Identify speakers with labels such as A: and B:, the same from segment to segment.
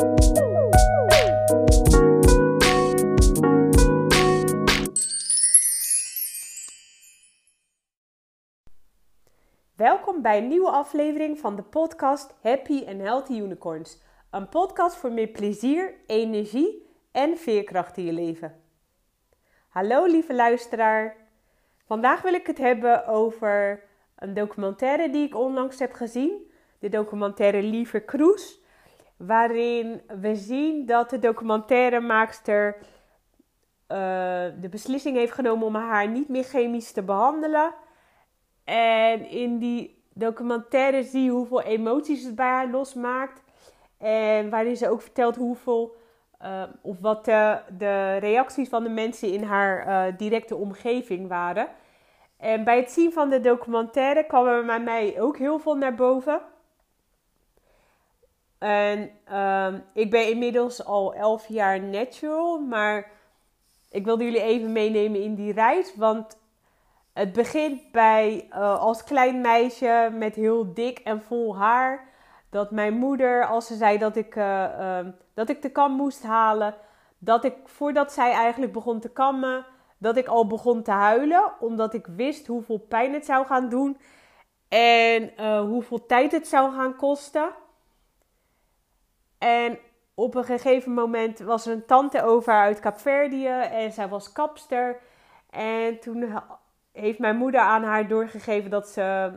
A: Welkom bij een nieuwe aflevering van de podcast Happy and Healthy Unicorns. Een podcast voor meer plezier, energie en veerkracht in je leven. Hallo lieve luisteraar. Vandaag wil ik het hebben over een documentaire die ik onlangs heb gezien. De documentaire Lieve Kroes. Waarin we zien dat de documentairemaakster uh, de beslissing heeft genomen om haar niet meer chemisch te behandelen. En in die documentaire zie je hoeveel emoties het bij haar losmaakt. En waarin ze ook vertelt hoeveel uh, of wat de, de, reacties van de mensen in haar uh, directe omgeving waren. En bij het zien van de documentaire kwam er bij mij ook heel veel naar boven. En uh, ik ben inmiddels al 11 jaar natural, maar ik wilde jullie even meenemen in die reis. Want het begint bij uh, als klein meisje met heel dik en vol haar. Dat mijn moeder, als ze zei dat ik, uh, dat ik de kam moest halen, dat ik voordat zij eigenlijk begon te kammen, dat ik al begon te huilen. Omdat ik wist hoeveel pijn het zou gaan doen en uh, hoeveel tijd het zou gaan kosten. En op een gegeven moment was er een tante over uit Kaapverdië en zij was kapster. En toen heeft mijn moeder aan haar doorgegeven dat ze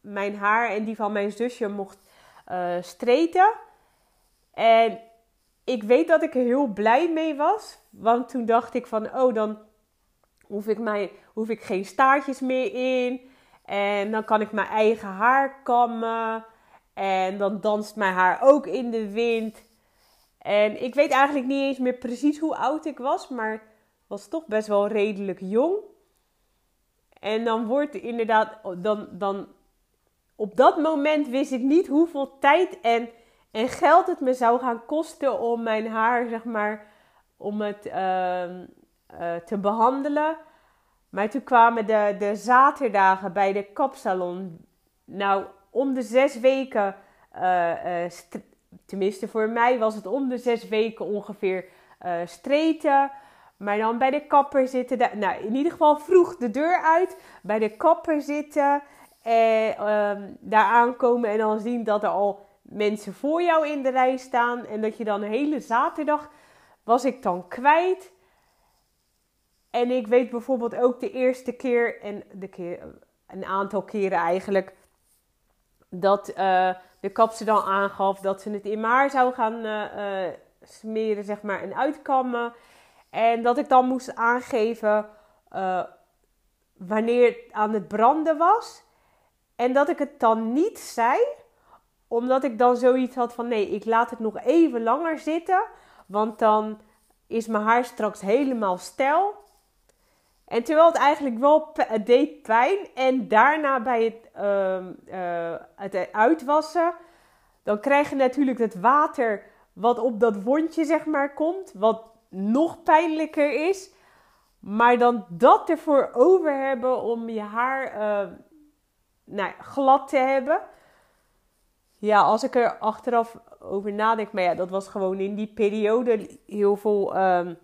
A: mijn haar en die van mijn zusje mocht uh, streten. En ik weet dat ik er heel blij mee was. Want toen dacht ik van, oh, dan hoef ik, mijn, hoef ik geen staartjes meer in. En dan kan ik mijn eigen haar kammen. En dan danst mijn haar ook in de wind. En ik weet eigenlijk niet eens meer precies hoe oud ik was, maar was toch best wel redelijk jong. En dan wordt inderdaad, dan, dan op dat moment wist ik niet hoeveel tijd en, en geld het me zou gaan kosten om mijn haar, zeg maar, om het uh, uh, te behandelen. Maar toen kwamen de, de zaterdagen bij de kapsalon. Nou, om de zes weken, uh, tenminste voor mij was het om de zes weken ongeveer streten. Maar dan bij de kapper zitten, nou in ieder geval vroeg de deur uit, bij de kapper zitten en um, daar aankomen en dan zien dat er al mensen voor jou in de rij staan en dat je dan een hele zaterdag was ik dan kwijt. En ik weet bijvoorbeeld ook de eerste keer en de keer, een aantal keren eigenlijk dat uh, de kapster dan aangaf dat ze het in haar zou gaan uh, uh, smeren, zeg maar, en uitkammen. En dat ik dan moest aangeven wanneer het aan het branden was. En dat ik het dan niet zei, omdat ik dan zoiets had van nee, ik laat het nog even langer zitten. Want dan is mijn haar straks helemaal stijl. En terwijl het eigenlijk wel deed pijn. En daarna bij het, uh, het uitwassen, dan krijg je natuurlijk het water wat op dat wondje zeg maar komt. Wat nog pijnlijker is. Maar dan dat ervoor over hebben om je haar uh, nou, glad te hebben. Ja, als ik er achteraf over nadenk, maar ja, dat was gewoon in die periode heel veel. Um,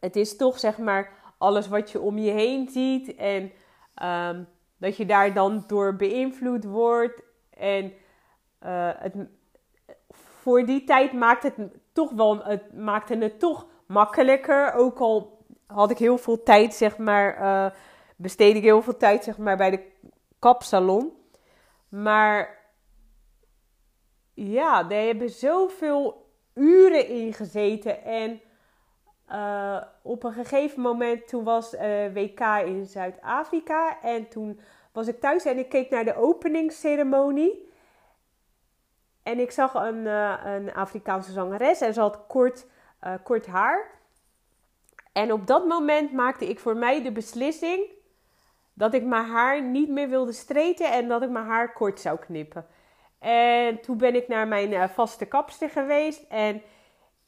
A: het is toch zeg maar alles wat je om je heen ziet en um, dat je daar dan door beïnvloed wordt. En uh, het, voor die tijd maakt het toch wel, het maakte het toch makkelijker. Ook al had ik heel veel tijd, zeg maar, uh, besteed ik heel veel tijd, zeg maar, bij de kapsalon. Maar ja, daar hebben zoveel uren in gezeten. En uh, op een gegeven moment, toen was uh, WK in Zuid-Afrika. En toen was ik thuis en ik keek naar de openingsceremonie. En ik zag een, uh, een Afrikaanse zangeres en ze had kort, kort haar. En op dat moment maakte ik voor mij de beslissing dat ik mijn haar niet meer wilde streten en dat ik mijn haar kort zou knippen. En toen ben ik naar mijn vaste kapster geweest en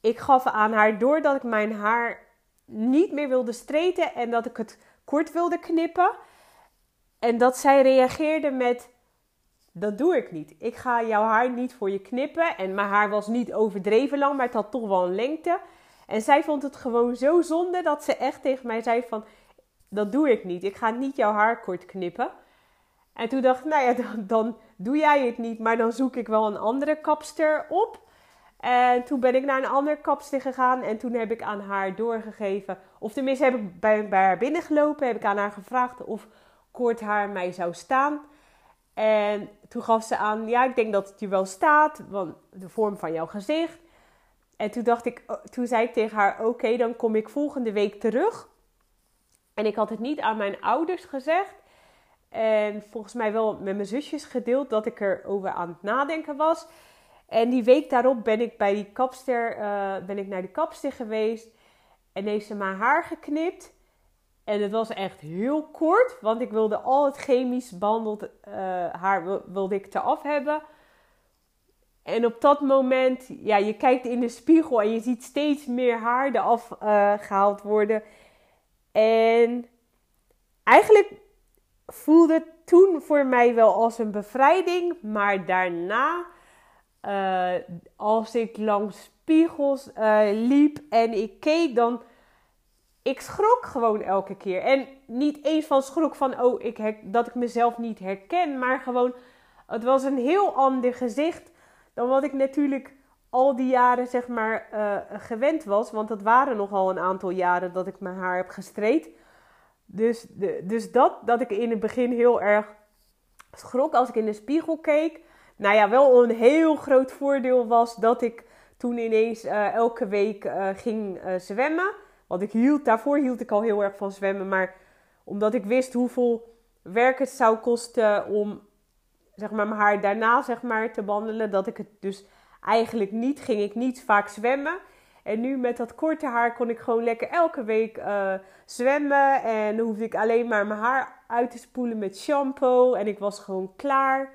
A: ik gaf aan haar door dat ik mijn haar niet meer wilde streten en dat ik het kort wilde knippen. En dat zij reageerde met: dat doe ik niet. Ik ga jouw haar niet voor je knippen. En mijn haar was niet overdreven lang, maar het had toch wel een lengte. En zij vond het gewoon zo zonde dat ze echt tegen mij zei van... Dat doe ik niet. Ik ga niet jouw haar kort knippen. En toen dacht ik, nou ja, dan, dan doe jij het niet. Maar dan zoek ik wel een andere kapster op. En toen ben ik naar een andere kapster gegaan. En toen heb ik aan haar doorgegeven. Of tenminste heb ik bij, bij haar binnengelopen. Heb ik aan haar gevraagd of kort haar mij zou staan. En toen gaf ze aan, ja, ik denk dat het je wel staat. Want de vorm van jouw gezicht. En toen dacht ik, oh, toen zei ik tegen haar, oké, dan kom ik volgende week terug. En ik had het niet aan mijn ouders gezegd. En volgens mij wel met mijn zusjes gedeeld dat ik erover aan het nadenken was. En die week daarop ben ik bij die kapster, uh, ben ik naar de kapster geweest. En heeft ze mijn haar geknipt. En het was echt heel kort, want ik wilde al het chemisch behandeld uh, haar wilde ik eraf hebben. En op dat moment, ja, je kijkt in de spiegel en je ziet steeds meer haar eraf uh, gehaald worden. En eigenlijk voelde het toen voor mij wel als een bevrijding, maar daarna, uh, als ik langs spiegels uh, liep en ik keek, dan ik schrok gewoon elke keer. En niet eens van schrok van, oh, ik dat ik mezelf niet herken, maar gewoon, het was een heel ander gezicht dan wat ik natuurlijk al die jaren, zeg maar, uh, gewend was. Want dat waren nogal een aantal jaren dat ik mijn haar heb gestreed. Dus, dus dat, dat ik in het begin heel erg schrok als ik in de spiegel keek. Nou ja, wel een heel groot voordeel was dat ik toen ineens uh, elke week uh, ging zwemmen. Want ik hield, daarvoor hield ik al heel erg van zwemmen. Maar omdat ik wist hoeveel werk het zou kosten om zeg maar, mijn haar daarna zeg maar, te behandelen. Dat ik het dus eigenlijk niet, ging ik niet vaak zwemmen. En nu met dat korte haar kon ik gewoon lekker elke week zwemmen. En hoefde ik alleen maar mijn haar uit te spoelen met shampoo. En ik was gewoon klaar.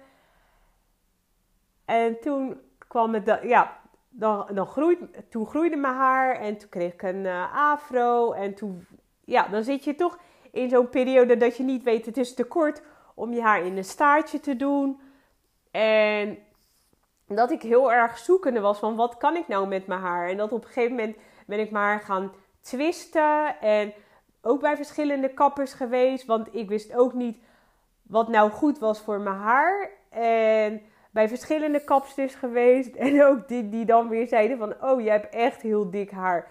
A: En toen kwam het, ja, dan, dan groeide, toen groeide mijn haar en toen kreeg ik een uh, afro. En toen, ja, dan zit je toch in zo'n periode dat je niet weet, het is te kort om je haar in een staartje te doen. En dat ik heel erg zoekende was van wat kan ik nou met mijn haar. En dat op een gegeven moment ben ik maar gaan twisten. En ook bij verschillende kappers geweest. Want ik wist ook niet wat nou goed was voor mijn haar. En bij verschillende kapsters geweest. En ook die, die dan weer zeiden van... Oh, je hebt echt heel dik haar.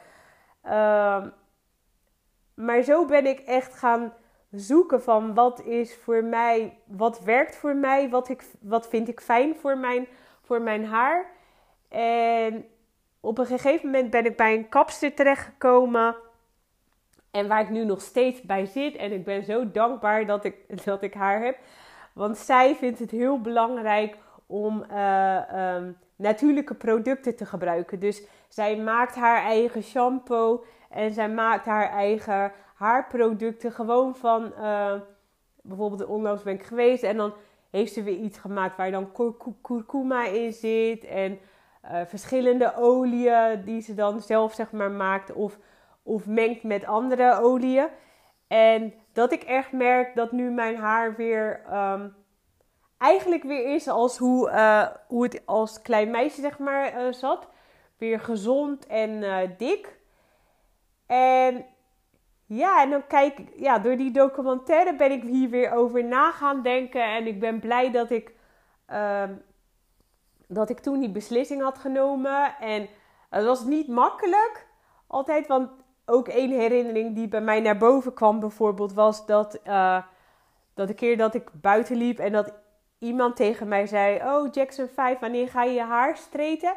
A: Uh, maar zo ben ik echt gaan zoeken van wat is voor mij... Wat werkt voor mij? Wat, ik, wat vind ik fijn voor mijn, voor mijn haar? En op een gegeven moment ben ik bij een kapster terechtgekomen... En waar ik nu nog steeds bij zit. En ik ben zo dankbaar dat ik, dat ik haar heb. Want zij vindt het heel belangrijk om uh, um, natuurlijke producten te gebruiken. Dus zij maakt haar eigen shampoo en zij maakt haar eigen haarproducten. Gewoon van, uh, bijvoorbeeld onlangs ben ik geweest en dan heeft ze weer iets gemaakt waar dan kurkuma in zit. En uh, verschillende oliën die ze dan zelf zeg maar maakt of, of mengt met andere oliën. En dat ik echt merk dat nu mijn haar weer... Um, eigenlijk weer is als hoe, uh, hoe het als klein meisje zeg maar uh, zat. Weer gezond en uh, dik. En ja, en dan kijk ik, ja, door die documentaire ben ik hier weer over na gaan denken. En ik ben blij dat ik, ehm, dat ik toen die beslissing had genomen. En het was niet makkelijk altijd, want ook één herinnering die bij mij naar boven kwam bijvoorbeeld was dat, dat de keer dat ik buiten liep en dat iemand tegen mij zei: Oh, Jackson 5, wanneer ga je je haar streten?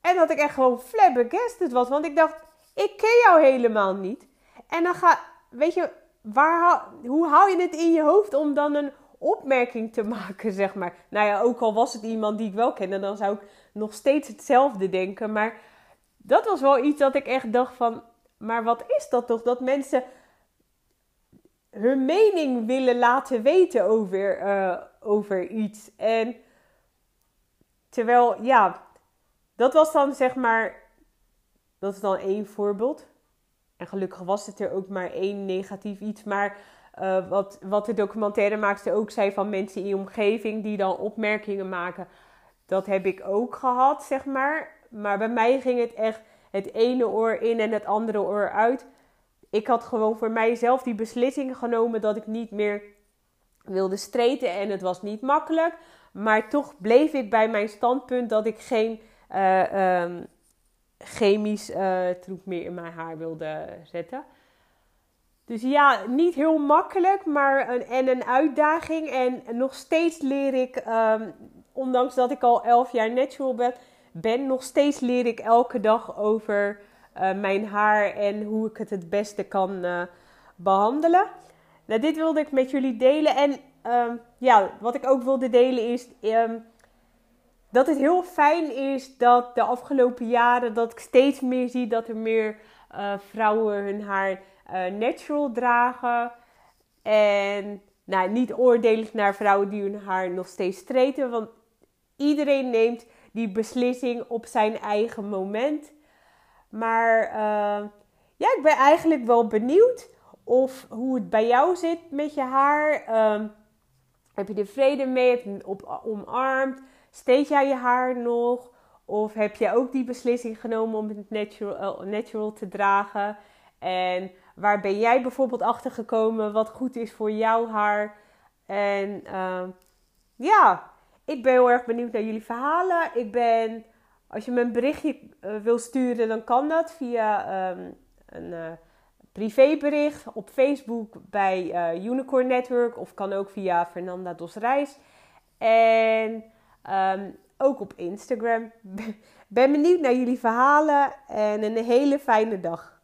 A: En dat ik echt gewoon flabbergasted was. Want ik dacht: Ik ken jou helemaal niet. En dan ga, weet je, waar, hoe hou je het in je hoofd om dan een opmerking te maken, zeg maar? Nou ja, ook al was het iemand die ik wel kende, dan zou ik nog steeds hetzelfde denken. Maar dat was wel iets dat ik echt dacht van, maar wat is dat toch? Dat mensen hun mening willen laten weten over, uh, over iets. En terwijl, ja, dat was dan zeg maar, dat is dan één voorbeeld. En gelukkig was het er ook maar één negatief iets. Maar uh, wat, wat de documentairemaakster ook zei van mensen in je omgeving die dan opmerkingen maken. Dat heb ik ook gehad, zeg maar. Maar bij mij ging het echt het ene oor in en het andere oor uit. Ik had gewoon voor mijzelf die beslissing genomen dat ik niet meer wilde streten en het was niet makkelijk. Maar toch bleef ik bij mijn standpunt dat ik geen uh, chemisch uh, troep meer in mijn haar wilde zetten. Dus ja, niet heel makkelijk, maar een, en een uitdaging. En nog steeds leer ik, um, ondanks dat ik al 11 jaar natural ben, ben, nog steeds leer ik elke dag over uh, mijn haar en hoe ik het het beste kan uh, behandelen. Nou, dit wilde ik met jullie delen. En um, ja, wat ik ook wilde delen is um, dat het heel fijn is dat de afgelopen jaren dat ik steeds meer zie dat er meer uh, vrouwen hun haar natural dragen. En nou, niet oordelig naar vrouwen die hun haar nog steeds streten. Want iedereen neemt die beslissing op zijn eigen moment. Maar uh, ja, ik ben eigenlijk wel benieuwd of hoe het bij jou zit met je haar. Um, heb je er vrede mee? Heb je het omarmd? Steek jij je haar nog? Of heb je ook die beslissing genomen om het natural, uh, natural te dragen? En waar ben jij bijvoorbeeld achter gekomen wat goed is voor jouw haar? En uh, ja, ik ben heel erg benieuwd naar jullie verhalen. Ik ben, als je me een berichtje uh, wil sturen, dan kan dat via um, een uh, privébericht op Facebook bij uh, Unicorn Network of kan ook via Fernanda Dos Reis. En um, ook op Instagram. ben benieuwd naar jullie verhalen en een hele fijne dag.